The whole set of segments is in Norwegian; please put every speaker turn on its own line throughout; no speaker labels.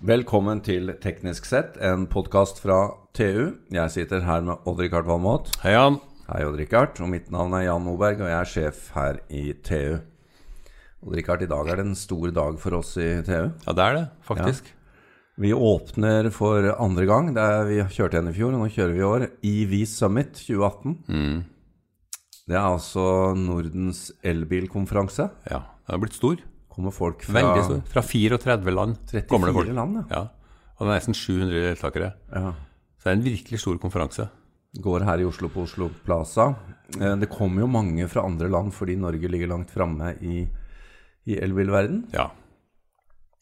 Velkommen til Teknisk sett, en podkast fra TU. Jeg sitter her med Odd-Rikard Valmot.
Hei, Jan.
Hei, Odd-Rikard. Og mitt navn er Jan Moberg, og jeg er sjef her i TU. Odd-Rikard, i dag er det en stor dag for oss i TU.
Ja, det er det, faktisk.
Vi åpner for andre gang. Det er, vi kjørte igjen i fjor, og nå kjører vi i år. EV Summit 2018. Det er altså Nordens elbilkonferanse.
Ja, den har blitt stor.
Kommer folk fra
Veldig stor. Fra 34 land.
34
kommer det folk.
land, ja.
Ja. Og det er nesten 700 deltakere.
ja.
Så det er en virkelig stor konferanse.
Går her i Oslo på Oslo Plaza. Eh, Det kommer jo mange fra andre land fordi Norge ligger langt framme i, i elbilverden.
Ja.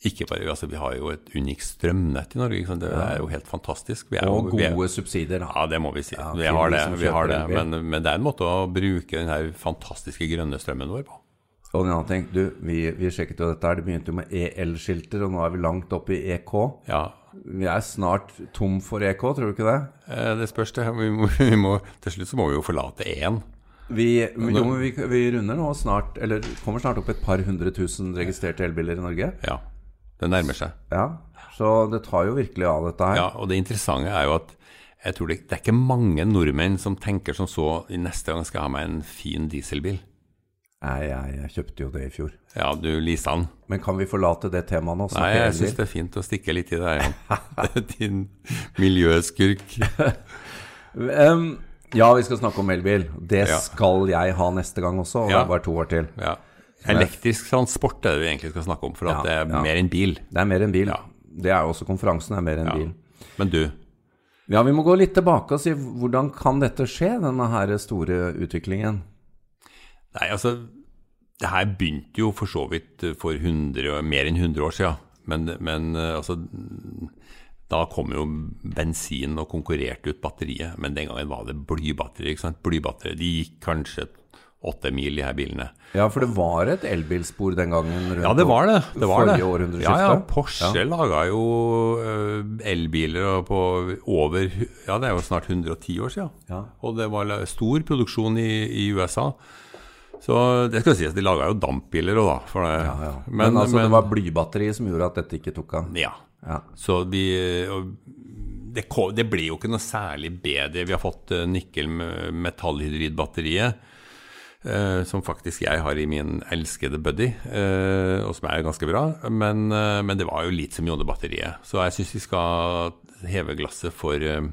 Ikke bare, altså Vi har jo et unikt strømnett i Norge. Det er jo helt fantastisk. Vi
Og
jo, vi er,
gode subsidier. da.
Ja, det må vi si.
Ja,
vi har det. Vi har det. Men, men det er en måte å bruke den her fantastiske grønne strømmen vår på.
Og en annen ting, du, vi, vi sjekket jo dette her, det begynte jo med EL-skilter, og nå er vi langt oppe i EK.
Ja,
Vi er snart tom for EK, tror du ikke det?
eh, Det spørs, det. Vi må, vi må, til slutt så må vi jo forlate én.
Vi, jo, vi, vi runder nå snart, eller kommer snart opp et par hundre tusen registrerte elbiler i Norge.
Ja, det nærmer seg.
Ja, så det tar jo virkelig av dette her.
Ja, og det interessante er jo at jeg tror det, det er ikke mange nordmenn som tenker som så i neste gang skal jeg ha meg en fin dieselbil.
Nei, jeg, jeg kjøpte jo det i fjor.
Ja, du leasa den.
Men kan vi forlate det temaet nå?
Nei, jeg syns det er fint å stikke litt i det, Jan. Din miljøskurk.
um, ja, vi skal snakke om elbil. Det
Ja.
skal jeg ha neste gang også, og
Ja.
det bare to år til.
Ja. Elektrisk transport er det vi egentlig skal snakke om, for at det er mer enn bil.
Det er mer enn bil. Det er jo også konferansen er mer enn bil.
Men du,
Ja, vi må gå litt tilbake og si hvordan kan dette skje, denne her store utviklingen?
Nei, altså Det her begynte jo for så vidt for 100, mer enn 100 år siden. Men, men eh, altså Da kom jo bensin og konkurrerte ut batteriet. Men den gangen var det blybatteri. ikke sant? Blybatteri, De gikk kanskje åtte mil, de her bilene.
Ja, for det var et elbilspor den gangen
Ja, det var det. det var det. Ja, ja, Porsche laga jo elbiler på over Ja, det er jo snart 110 år siden.
Ja.
Og det var stor produksjon i, i USA. Så det skal sies, de laga jo dampbiler òg, da. For det.
Ja, ja. Men, altså, det var blybatteri som gjorde at dette ikke tok av.
Ja.
Ja.
Så de det, ko- det ble jo ikke noe særlig bedre. Vi har fått eh, nikkel-metallhydridbatteriet, Uh, som faktisk jeg har i min elskede Buddy, uh, og som er ganske bra. Men, uh, men det var jo litium-jodebatteriet. Så jeg syns vi skal heve glasset for eh,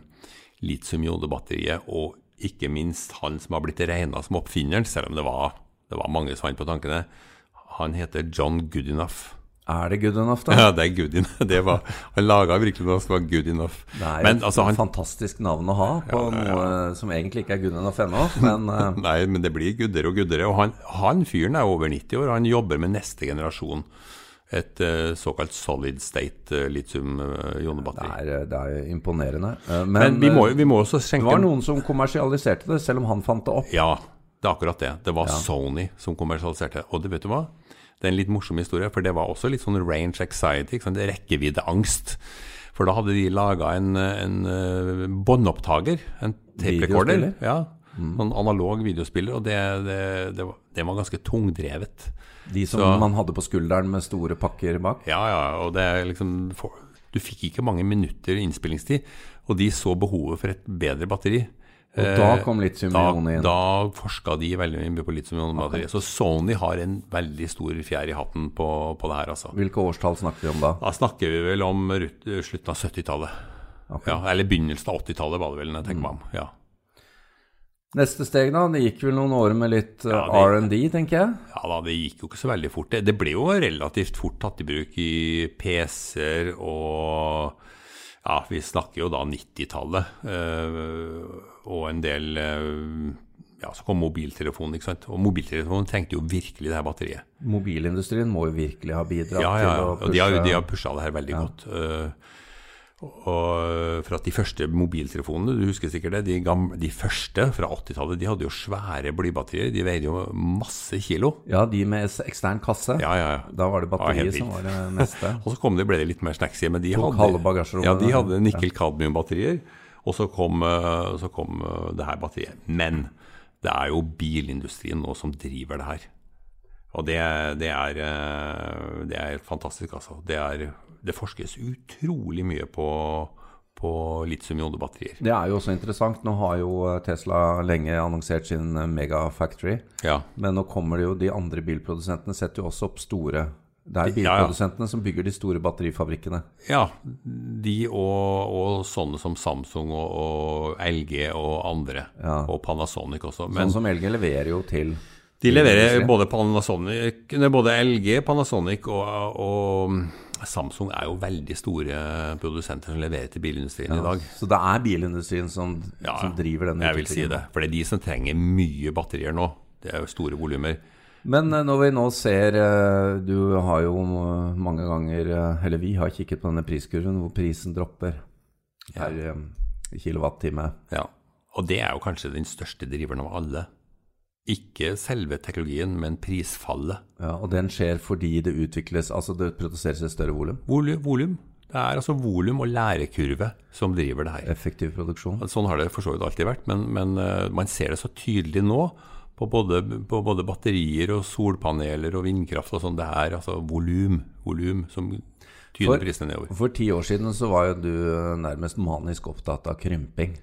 litium-ionebatteriet, og ikke minst han som har blitt regna som oppfinneren, selv om det var, det var mange som fant på tankene. Han heter John Goodenough.
Er det good enough, da?
Ja, det er good enough. Det var, han laga virkelig noe som var good enough.
Det er jo
altså,
et
han,
fantastisk navn å ha på
Ja, ja, ja.
noe som egentlig ikke er good enough ennå. Men uh...
nei, men det blir guddere og guddere. Og han, han fyren er over 90 år, og han jobber med neste generasjon. Et eh, såkalt solid state
det,
litium-ionebatteri.
er, det er imponerende. Eh, Men,
men vi må,
eh,
vi må også
det var noen som kommersialiserte det, selv om han fant det opp.
Ja, det er akkurat det. Det var
Ja.
Sony som kommersialiserte. det. Og det vet du hva? Det er en litt morsom historie, for det var også litt sånn range anxiety, rekkeviddeangst. For da hadde de laga en, en eh, båndopptaker, en tape recorder. Ja,
Mm.
en analog videospiller, og det, det, det, var, det var ganske tungdrevet.
De som
Så-
man hadde på skulderen med store pakker bak.
Ja, ja, og det er liksom Du fikk ikke mange minutter innspillingstid, og de så behovet for et bedre batteri.
Og da
Eh,
kom
da,
inn.
da forska de veldig mye på litium-ion-batteri. Så Sony har en veldig stor fjær i hatten på, på det her, altså.
Hvilke årstall snakker vi om da?
Da snakker vi vel om slutten av 70-tallet.
Okay.
Ja, eller begynnelsen av 80-tallet, var det vel, når jeg tenker meg om. Ja.
Neste steg, da? Det gikk vel noen år med litt eh,
Ja,
R&D, tenker jeg.
ja da, det gikk jo ikke så veldig fort. Det, det ble jo relativt fort tatt i bruk i PC-er og Ja, vi snakker jo da 90-tallet. Øh, og en del øh, Ja, så kom mobiltelefonen, ikke sant. Og mobiltelefonen trengte jo virkelig det her batteriet.
Mobilindustrien må jo virkelig ha bidratt
Ja, ja, ja.
til å
Og de har,
pushe
de har pusha det her veldig godt. Eh, og for at De første mobiltelefonene, du husker sikkert det, de, gamle, de første fra 80-tallet, de hadde jo svære blybatterier. De veide jo masse kilo.
Ja, de med ekstern kasse.
Ja, ja, ja.
Da var det batteriet
ja,
som var det meste.
Og så kom det, ble det litt mer snacksy. Men de
Tok
hadde, ja, de hadde nikkel-kadmium-batterier. Og så kom, eh, så kom eh, det her batteriet. Men det er jo bilindustrien nå som driver det her. Og det, det, er, eh, det er helt fantastisk, altså. Det er det forskes utrolig mye på, på litium-ionebatterier.
Det er jo også interessant. Nå har jo Tesla lenge annonsert sin megafactory.
Ja.
Men nå kommer det jo de andre bilprodusentene setter jo også opp store Det er
Ja, ja.
bilprodusentene som bygger de store batterifabrikkene.
Ja, de og, og sånne som Samsung og, og LG og andre.
Ja.
Og Panasonic også. Men
Sånn som LG leverer jo til
de leverer både Både LG, Panasonic og, og Samsung er jo veldig store produsenter som leverer til bilindustrien i dag.
Så det er bilindustrien som,
Ja,
som driver den
Jeg vil si det. For det er de som trenger mye batterier nå. Det er jo store volumer.
Men eh, når vi nå ser eh, Du har jo eh, mange ganger Eller vi har kikket på denne priskurven hvor prisen dropper per ja. kilowattime.
Ja. Og det er jo kanskje den største driveren av alle. Ikke selve teknologien, men prisfallet.
Ja, og den skjer fordi det utvikles Altså det produseres et større volum.
Volum. Det er altså volum og lærekurve som driver det her.
Effektiv produksjon.
Sånn har det for så vidt alltid vært, men, men eh, man ser det så tydelig nå på både, på både batterier og solpaneler og vindkraft og sånn. Det er altså volum, volum som tyder
For-
prisene nedover.
For ti år siden så var jo du eh, nærmest manisk opptatt av krymping.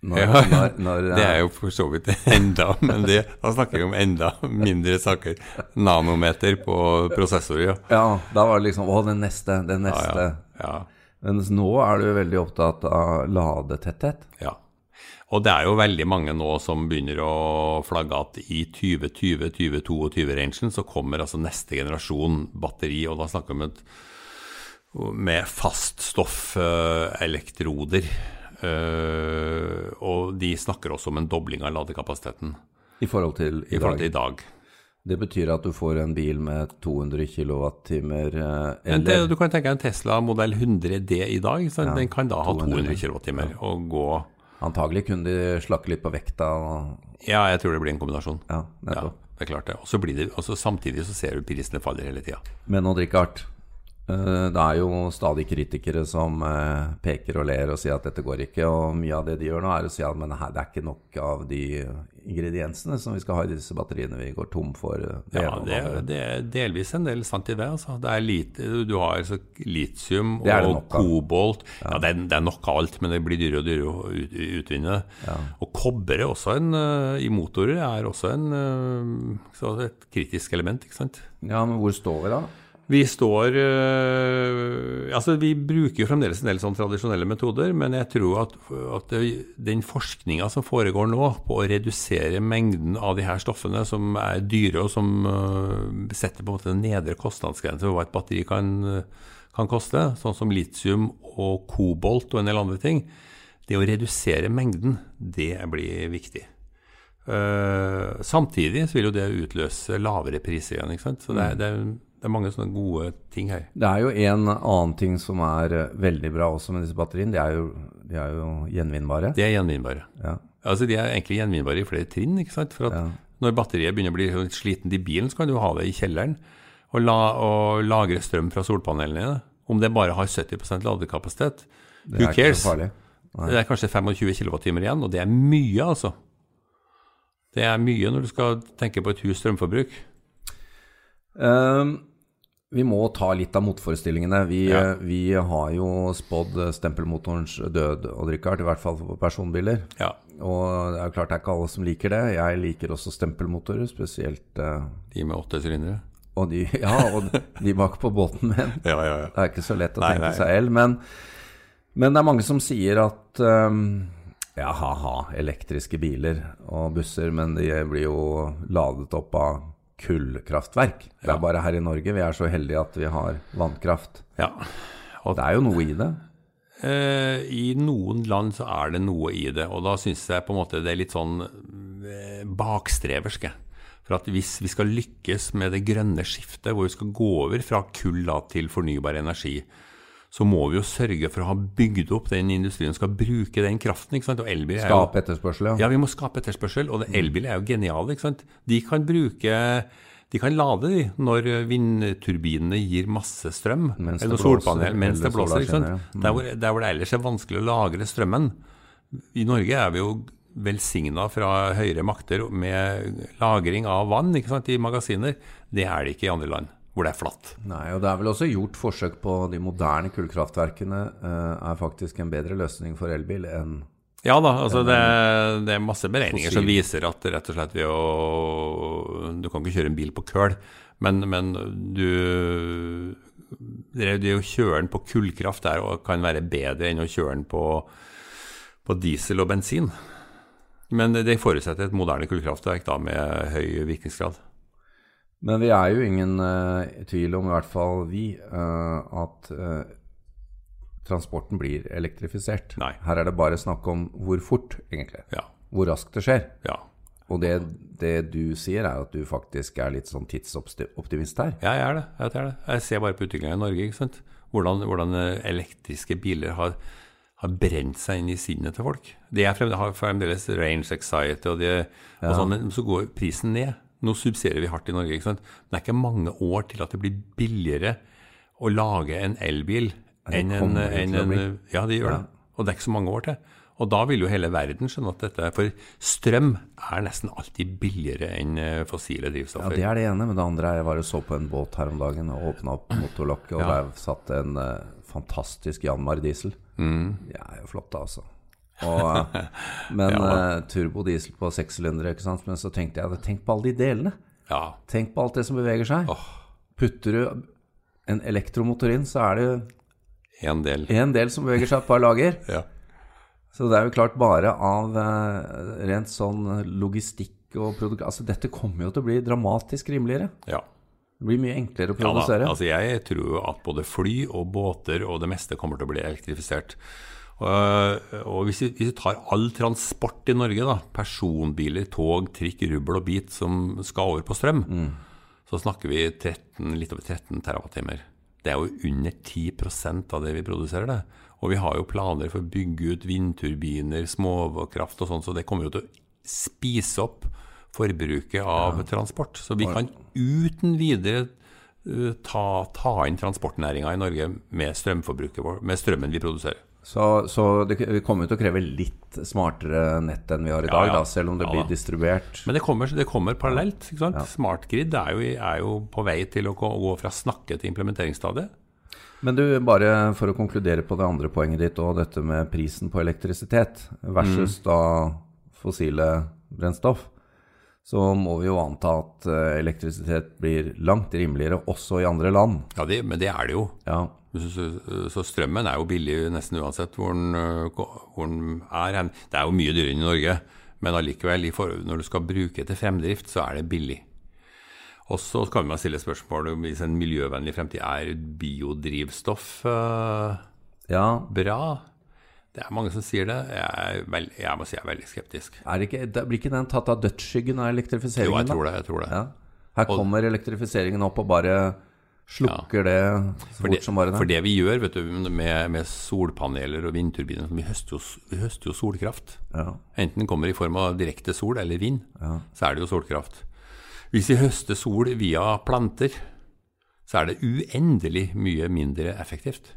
Når,
Ja,
når, når,
Det er jo for så vidt enda, men det, da snakker vi om enda mindre saker. Nanometer på prosessor, ja.
Ja, da var det liksom Å, den neste, den neste.
ja, ja.
Mens nå er du veldig opptatt av ladetetthet.
ja. Og det er jo veldig mange nå som begynner å flagge at i 2020-2022-rangen så kommer altså neste generasjon batteri, og da snakker vi om et med faststoffelektroder. Uh, og de snakker også om en dobling av ladekapasiteten
I forhold til i,
i forhold til i dag.
Det betyr at du får en bil med 200 kWt eh, eller
det, du kan tenke deg en Tesla modell 100D i dag. Så den kan da ha
200.
200 kWt og gå
Antagelig kunne de slakke litt på vekta.
Ja, jeg tror det blir en kombinasjon.
ja,
Ja, det er klart det. Og så blir det, og så samtidig så ser du prisene faller hele tida.
Men å drikke eh, det er jo stadig kritikere som eh, peker og ler og sier at dette går ikke. Og mye av det de gjør nå, er å si at men her, det er ikke nok av de ingrediensene som vi skal ha i disse batteriene. Vi går tom for eh, det
Ja, det,
det
det er delvis en del sant i det. Altså. Det er lite, du har altså litium
Det er det
og kobolt. Ja, det, er, det er nok av alt, men det blir dyrere og dyrere å ut, utvinne. Og kobber er også en, eh, i motorer er også en, eh, et kritisk element. ikke sant?
Ja, men hvor står vi da?
Vi står øh, Altså, vi bruker jo fremdeles en del sånn tradisjonelle metoder, men jeg tror at, at den forskninga som foregår nå på å redusere mengden av de her stoffene som er dyre, og som øh, setter på en måte den nedre kostnadsgrense for hva et batteri kan, kan koste, sånn som litium og kobolt og en del andre ting, det å redusere mengden, det blir viktig. Uh, samtidig så vil jo det utløse lavere priser igjen. ikke sant? Så det er, det, er, det er mange sånne gode ting her.
Det er jo en annen ting som er eh, veldig bra også med disse batteriene. De er jo, de er jo gjenvinnbare.
De er gjenvinnbare.
Ja.
Altså De er egentlig gjenvinnbare i flere trinn. ikke sant? For at
Ja.
Når batteriet begynner å bli slitent i bilen, så kan du ha det i kjelleren og, la, og lagre strøm fra solpanelene dine. Om det bare har 70 ladekapasitet, who cares? Det er kanskje 25 kWt igjen, og det er mye, altså. Det er mye når du skal tenke på et hus strømforbruk.
Ehm, vi må ta litt av motforestillingene. Vi,
Ja.
eh, vi har jo spådd eh, stempelmotorens død, Odd Rikard, i hvert fall på personbiler.
Ja,
Og det er jo klart det er ikke alle som liker det. Jeg liker også stempelmotorer, spesielt eh,
De med åtte sylindere.
Og de, ja, og de bak på båten min.
Ja, ja, ja.
Det er ikke så lett å
Nei,
tenke
nei.
seg el. Men, men det er mange som sier at um, ja, ha-ha, elektriske biler og busser, men de blir jo ladet opp av kullkraftverk. Det er bare her i Norge vi er så heldige at vi har vannkraft.
ja.
Og Det er jo noe i det.
Eh, I noen land så er det noe i det, og da syns jeg på en måte det er litt sånn eh, bakstreversk. For at hvis vi skal lykkes med det grønne skiftet, hvor vi skal gå over fra kull til fornybar energi, så må vi jo sørge for å ha bygd opp den industrien som skal bruke den kraften. ikke sant? Og elbil er jo
Skape etterspørsel, ja.
Ja, vi må skape etterspørsel, og elbil er jo geniale. ikke sant? De kan bruke De kan lade de når vindturbinene gir masse strøm.
Mens
eller solpanel, mens det blåser. ikke sant?
skinner.
Der, hvor, der hvor det ellers er vanskelig å lagre strømmen. I Norge er vi jo velsigna fra høyere makter med lagring av vann ikke sant, i magasiner. Det er det ikke i andre land. Hvor det er flatt.
Nei, og det er vel også gjort forsøk på de moderne kullkraftverkene eh, er faktisk en bedre løsning for elbil enn
Ja da, altså det, det er masse beregninger som viser at rett og slett ved å Du kan ikke kjøre en bil på køl, men, men du Det å kjøre den på kullkraft der og kan være bedre enn å kjøre den på, på diesel og bensin. Men det forutsetter et moderne kullkraftverk da med høy virkningsgrad.
Men vi er jo ingen uh, tvil om, i hvert fall vi, uh, at uh, transporten blir elektrifisert.
Nei.
Her er det bare snakk om hvor fort, egentlig.
Ja.
Hvor raskt det skjer.
Ja.
Og det, det du sier, er at du faktisk er litt sånn tidsoptimist her.
Ja, jeg er det. Jeg, er det. jeg ser bare på utviklinga i Norge. ikke sant? Hvordan, hvordan elektriske biler har, har brent seg inn i sinnet til folk. De er frem, har fremdeles range anxiety, og, de, og sånn, men så går prisen ned. Nå subsidierer vi hardt i Norge. ikke sant? Men det er ikke mange år til at det blir billigere å lage en elbil enn en,
å
en. Ja, det gjør det. Og det er ikke så mange år til. Og da vil jo hele verden skjønne at dette For strøm er nesten alltid billigere enn fossile drivstoffer. Ja.
Det er det ene. Men det andre er jeg var og så på en båt her om dagen og åpna opp motorlokket, og
Ja.
der satt en uh, fantastisk Janmar diesel.
Mm.
Det er jo flotte, altså. Og, eh, men
Ja.
eh, turbodiesel på sekssylindere, ikke sant. Men så tenkte jeg tenk på alle de delene.
Ja.
Tenk på alt det som beveger seg. Putter du en elektromotor inn, så er det
En del.
en del som beveger seg et par lager.
Ja.
Så det er jo klart bare av uh, rent sånn logistikk og produkt... Altså dette kommer jo til å bli dramatisk rimeligere.
ja.
Det blir mye enklere å
Ja da,
produsere.
altså jeg tror at både fly og båter og det meste kommer til å bli elektrifisert. Og, og hvis, vi, hvis vi tar all transport i Norge, da, personbiler, tog, trikk, rubbel og bit som skal over på strøm,
Mm.
så snakker vi 13, litt over 13 terawattimer. Det er jo under 10% av det vi produserer. det. Og vi har jo planer for å bygge ut vindturbiner, småkraft og sånn, så det kommer jo til å spise opp forbruket av transport. Så vi kan uten videre uh, ta, ta inn transportnæringa i Norge med med strømmen vi produserer.
Så, så det kommer til å kreve litt smartere nett enn vi har i dag,
ja.
da, selv om det
Ja,
blir distribuert.
Men det kommer, det kommer parallelt. ikke sant? Smartgrid er er jo på vei til å gå fra snakke til implementeringsstadiet.
Men du, bare for å konkludere på det andre poenget ditt, og dette med prisen på elektrisitet versus da fossile brennstoff, så må vi jo anta at eh, elektrisitet blir langt rimeligere også i andre land.
Ja, det, Men det er det jo.
Ja,
Så, strømmen er jo billig nesten uansett hvor den, øh, hvor den er. Det er jo mye dyrere enn i Norge, men allikevel, når du skal bruke til fremdrift, så er det billig. Og så kan man stille spørsmål om hvis en miljøvennlig fremtid er biodrivstoff øh,
ja
bra. Det er mange som sier det. Jeg, er vel, jeg må si jeg er veldig skeptisk.
er det ikke, blir ikke den tatt av dødsskyggen av
Jo,
elektrifiseringen?
jeg tror det. jeg tror det.
Ja. Her kommer elektrifiseringen opp og bare slukker det så fort
det,
som bare
for
det.
det vi gjør vet du, med, med solpaneler og vindturbiner, vi høster jo, vi høster jo solkraft.
Ja.
Enten den kommer i form av direkte sol eller vind,
Ja.
så er det jo solkraft. Hvis vi høster sol via planter, så er det uendelig mye mindre effektivt.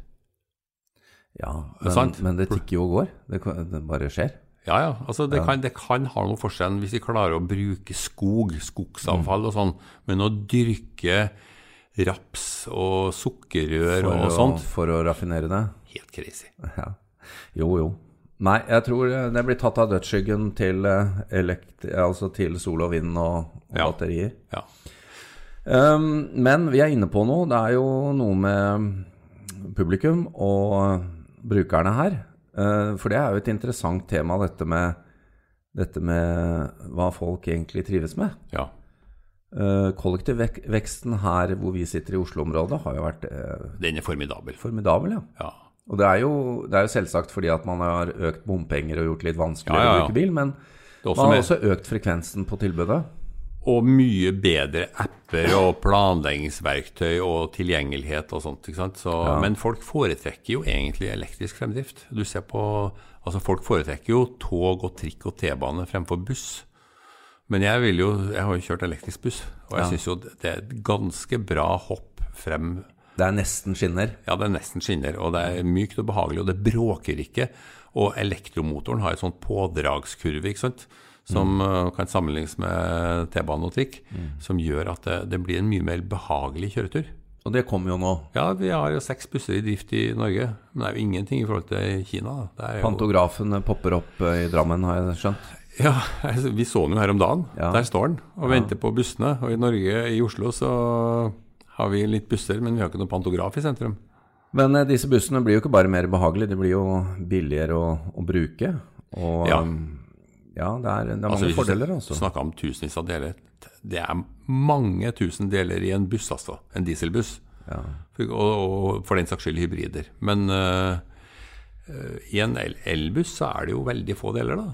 ja, men, men det tikker jo og går. Det, det bare skjer.
Ja, ja. Altså, det, Kan, det kan ha noe for seg hvis vi klarer å bruke skog, skogsavfall og sånn, men å dyrke raps og sukkerrør og,
og
sånt
for å raffinere det.
Helt crazy.
Ja. Jo, jo. Nei, jeg tror det blir tatt av dødsskyggen til, eh, elekt altså til sol og vind og, og
Ja.
batterier.
Ja.
Um, men vi er inne på noe. Det er jo noe med publikum og brukerne her. Uh, for det er jo et interessant tema, dette med, dette med hva folk egentlig trives med.
ja.
Uh, Kollektivveksten her hvor vi sitter i Oslo-området har jo vært uh,
Den er formidabel.
formidabel, ja.
Ja.
Og det er, jo, det er jo selvsagt fordi at man har økt bompenger og gjort det litt vanskeligere
Ja, ja, ja.
å bruke bil, men man har
med-
også økt frekvensen på tilbudet.
Og mye bedre apper og planleggingsverktøy og tilgjengelighet og sånt. ikke sant? Så, Men folk foretrekker jo egentlig elektrisk fremdrift. Du ser på, altså Folk foretrekker jo tog og trikk og T-bane fremfor buss. Men jeg vil jo, jeg har jo kjørt elektrisk buss, og jeg
Ja.
syns jo det er et ganske bra hopp frem
Det er nesten skinner.
Ja, det er nesten skinner, og det er mykt og behagelig, og det bråker ikke. Og elektromotoren har en sånn pådragskurve, ikke sant. som mm. kan sammenlignes med T-bane og trikk, som gjør at det, det blir en mye mer behagelig kjøretur.
Og det kommer jo nå.
Ja, vi har jo seks busser i drift i Norge, men det er jo ingenting i forhold til Kina. Jo,
Pantografen popper opp eh, i Drammen, har jeg skjønt.
Ja, altså, vi så den jo her om dagen.
Ja.
Der står den og venter på bussene. Og i Norge, i Oslo, så har vi litt busser, men vi har ikke noen pantograf i sentrum.
Men eh, disse bussene blir jo ikke bare mer behagelige, de blir jo billigere å, å bruke. Og
Ja.
um, ja, det er, det er mange
Altså,
fordeler, altså.
Snakka om tusenvis av deler. Det er mange tusen deler i en buss, altså. En dieselbuss.
Ja.
For, og, og for den saks skyld hybrider. Men eh, i en el- elbuss så er det jo veldig få deler, da.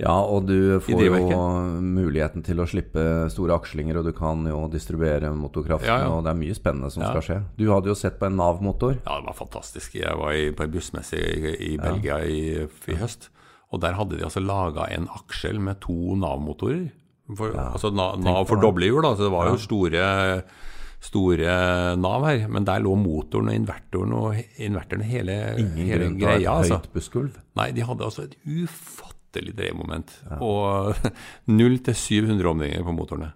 Ja, og du får jo muligheten til å slippe store akslinger, og du kan jo distribuere motorkraften,
Ja, ja.
og det er mye spennende som
Ja.
skal skje. Du hadde jo sett på en Nav-motor.
Ja, det var fantastisk. Jeg var i, på en bussmesse i, i Belgia i, i høst. Og der hadde de altså laga en aksjel med to Nav-motorer. Altså Na- Nav for doblehjul, da, så det var jo store, store Nav her. Men der lå motoren og invertoren og invertoren inverteren hele,
Ingen
hele
grunn til å ha et
greia. Altså.
høyt bussgulv.
Nei, de hadde altså et ufattelig dreiemoment. Og 0 til 700 omdreininger på motorene.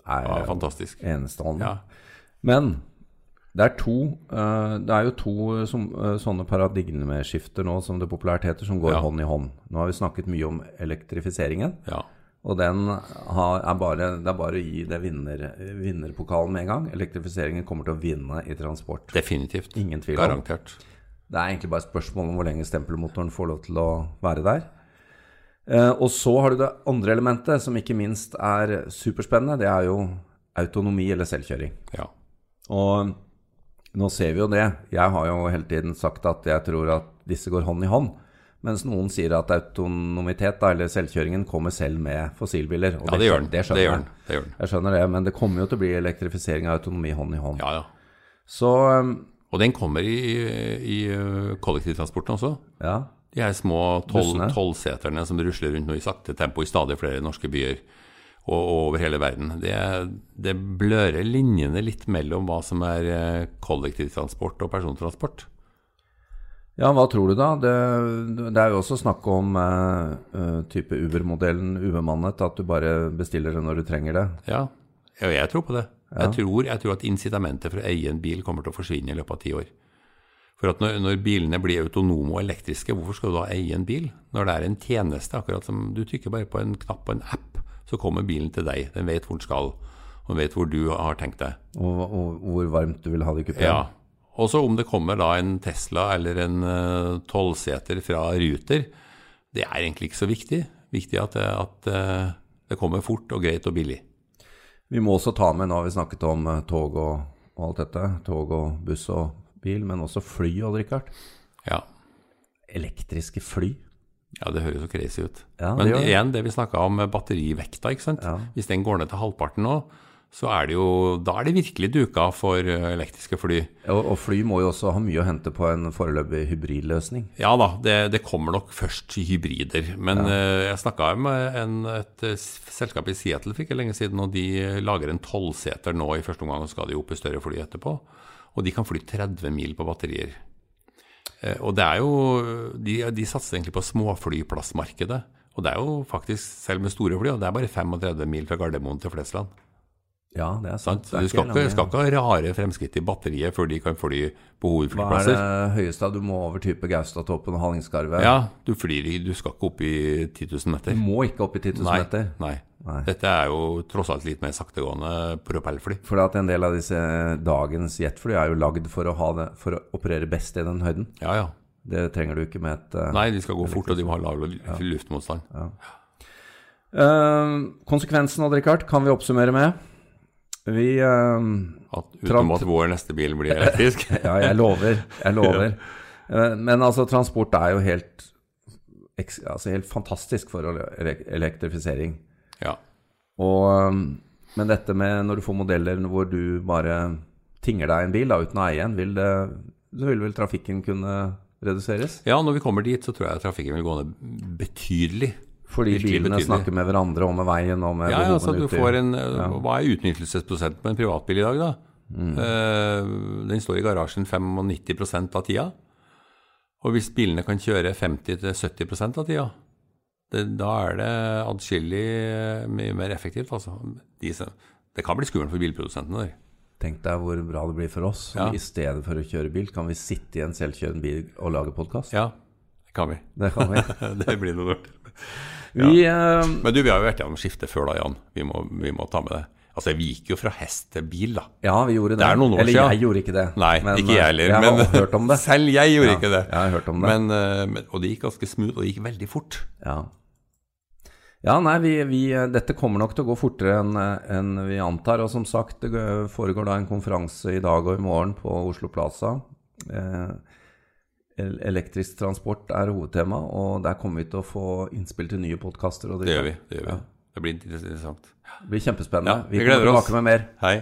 Det er
Ja, fantastisk.
enestående.
Ja.
Men det er to eh, Det er jo to som, eh, sånne paradigmeskifter nå, som det populært heter, som går
Ja.
hånd i hånd. Nå har vi snakket mye om elektrifiseringen,
ja.
og den har, er bare, det er bare å gi det vinner, vinnerpokalen med en gang. Elektrifiseringen kommer til å vinne i transport.
Definitivt.
Ingen tvil om.
Garantert.
Det er egentlig bare et spørsmål om hvor lenge stempelmotoren får lov til å være der. Eh, og så har du det andre elementet, som ikke minst er superspennende. Det er jo autonomi eller selvkjøring.
Ja.
Og nå ser vi jo det. Jeg har jo hele tiden sagt at jeg tror at disse går hånd i hånd. Mens noen sier at autonomitet, da, eller selvkjøringen, kommer selv med fossilbiler.
Ja, det gjør den.
Det
Det gjør den. Det gjør den.
Jeg skjønner det, men det kommer jo til å bli elektrifisering av autonomi hånd i hånd.
Ja, ja.
Så um,
Og den kommer i, i kollektivtransporten også.
ja.
De her små tolvseterne som rusler rundt nå i sakte tempo i stadig flere norske byer og, og over hele verden. Det, det blører linjene litt mellom hva som er eh, kollektivtransport og persontransport.
Ja, hva tror du da? Det, det er jo også snakk om eh, eh, type Uber-modellen ubemannet, at du bare bestiller det når du trenger det.
Ja, ja jeg tror på det. Jeg, tror, jeg tror at incitamentet for å eie en bil kommer til å forsvinne i løpet av ti år. For at når, når bilene blir autonome og elektriske, hvorfor skal du da eie en bil? Når det er en tjeneste, akkurat som du trykker bare på en knapp på en app, så kommer bilen til deg. Den vet hvor den skal, og vet hvor du har tenkt deg.
Og, og hvor varmt du vil ha det i kupeen.
Ja. Og så om det kommer da en Tesla eller en tolvseter fra Ruter, det er egentlig ikke så viktig. Viktig at, det- at eh, det kommer fort og greit og billig.
Vi må også ta med, nå har vi snakket om eh, tog og, og alt dette, tog og buss og bil, men også fly, Odd Rikard.
Ja.
Elektriske fly.
Ja, det høres så crazy ut.
Ja,
Men
det
igjen, det vi snakka om med batterivekta, ikke sant.
Ja.
Hvis den går ned til halvparten nå, så er det jo Da er det virkelig duka for eh, elektriske fly.
Og, og fly må jo også ha mye å hente på en foreløpig hybridløsning.
Ja da, det, det kommer nok først hybrider. Men eh, jeg snakka med en, et eh, selskap i Seattle for ikke lenge siden, og de lager en tolvseter nå i første omgang, og skal de opp i større fly etterpå. Og de kan fly 30 mil på batterier. Eh, og det er jo De, de satser egentlig på småflyplassmarkedet. Og det er jo faktisk, selv med store fly, det er bare 35 mil fra Gardermoen til Flesland.
Ja, det er sant. Det er
Du skal ikke, skal ikke ha rare fremskritt i batteriet før de kan fly på hovedflyplasser.
Hva er det høyeste du må over type Gaustatoppen og Hallingskarvet?
Ja, du flyr Du skal ikke opp i 10 000 meter.
Du må ikke opp i 10 000
Nei,
meter.
nei.
Nei.
Dette er jo tross alt litt mer saktegående propellfly.
For at en del av disse dagens jetfly er jo lagd for for å operere best i den høyden.
Ja, ja.
Det trenger du ikke med et uh,
Nei, de skal gå fort, og de må ha lav luftmotstand.
eh, Konsekvensen, av Richard kan vi oppsummere med. Vi uh,
At, utenom at vår neste bil blir elektrisk.
Ja, jeg lover. Jeg lover. Eh, Men altså, transport er jo helt, altså, helt fantastisk for elektrifisering.
Ja.
Og, um, men dette med når du får modeller hvor du bare tinger deg en bil da, uten å eie en, vil, det, så vil vel trafikken kunne reduseres?
ja, når vi kommer dit, så tror jeg trafikken vil gå ned betydelig.
Fordi bilene
betydelig.
snakker med hverandre og med veien og med
Ja, ja, så du
uti.
får en Hva er utnyttelsesprosent på en privatbil i dag, da? Eh, den står i garasjen 95% av tida. Og hvis bilene kan kjøre 50-70% av tida, det, da er det adskillig eh, mye mer effektivt, altså. De, det kan bli skummelt for bilprodusentene der.
Tenk deg hvor bra det blir for oss.
Ja.
I stedet for å kjøre bil, kan vi sitte i en selvkjørende bil og lage podkast.
Ja, det kan vi.
Det kan vi.
det blir noe lurt.
vi Uh...
Men du, vi har jo vært gjennom skiftet før da, Jan. Vi må, vi må ta med det. Altså, vi gikk jo fra hest til bil, da.
ja, vi gjorde det.
Det er noen år
Eller
siden.
jeg gjorde ikke det.
Nei,
men,
ikke jeg heller.
Jeg
Men
har hørt om det.
selv jeg gjorde
Ja,
ikke det.
jeg har hørt om det.
Men, eh, men, og det gikk ganske smooth, og det gikk veldig fort.
Ja. Ja, nei, vi, vi, dette kommer nok til å gå fortere enn en vi antar. Og som sagt, det foregår da en konferanse i dag og i morgen på Oslo Plaza. Eh, elektrisk transport er hovedtema, og der kommer vi til å få innspill til nye podkaster.
Det gjør vi. Det, gjør vi. det blir interessant.
Det blir kjempespennende.
Ja,
vi
vi
kommer
gleder oss.
tilbake med mer.
Hei.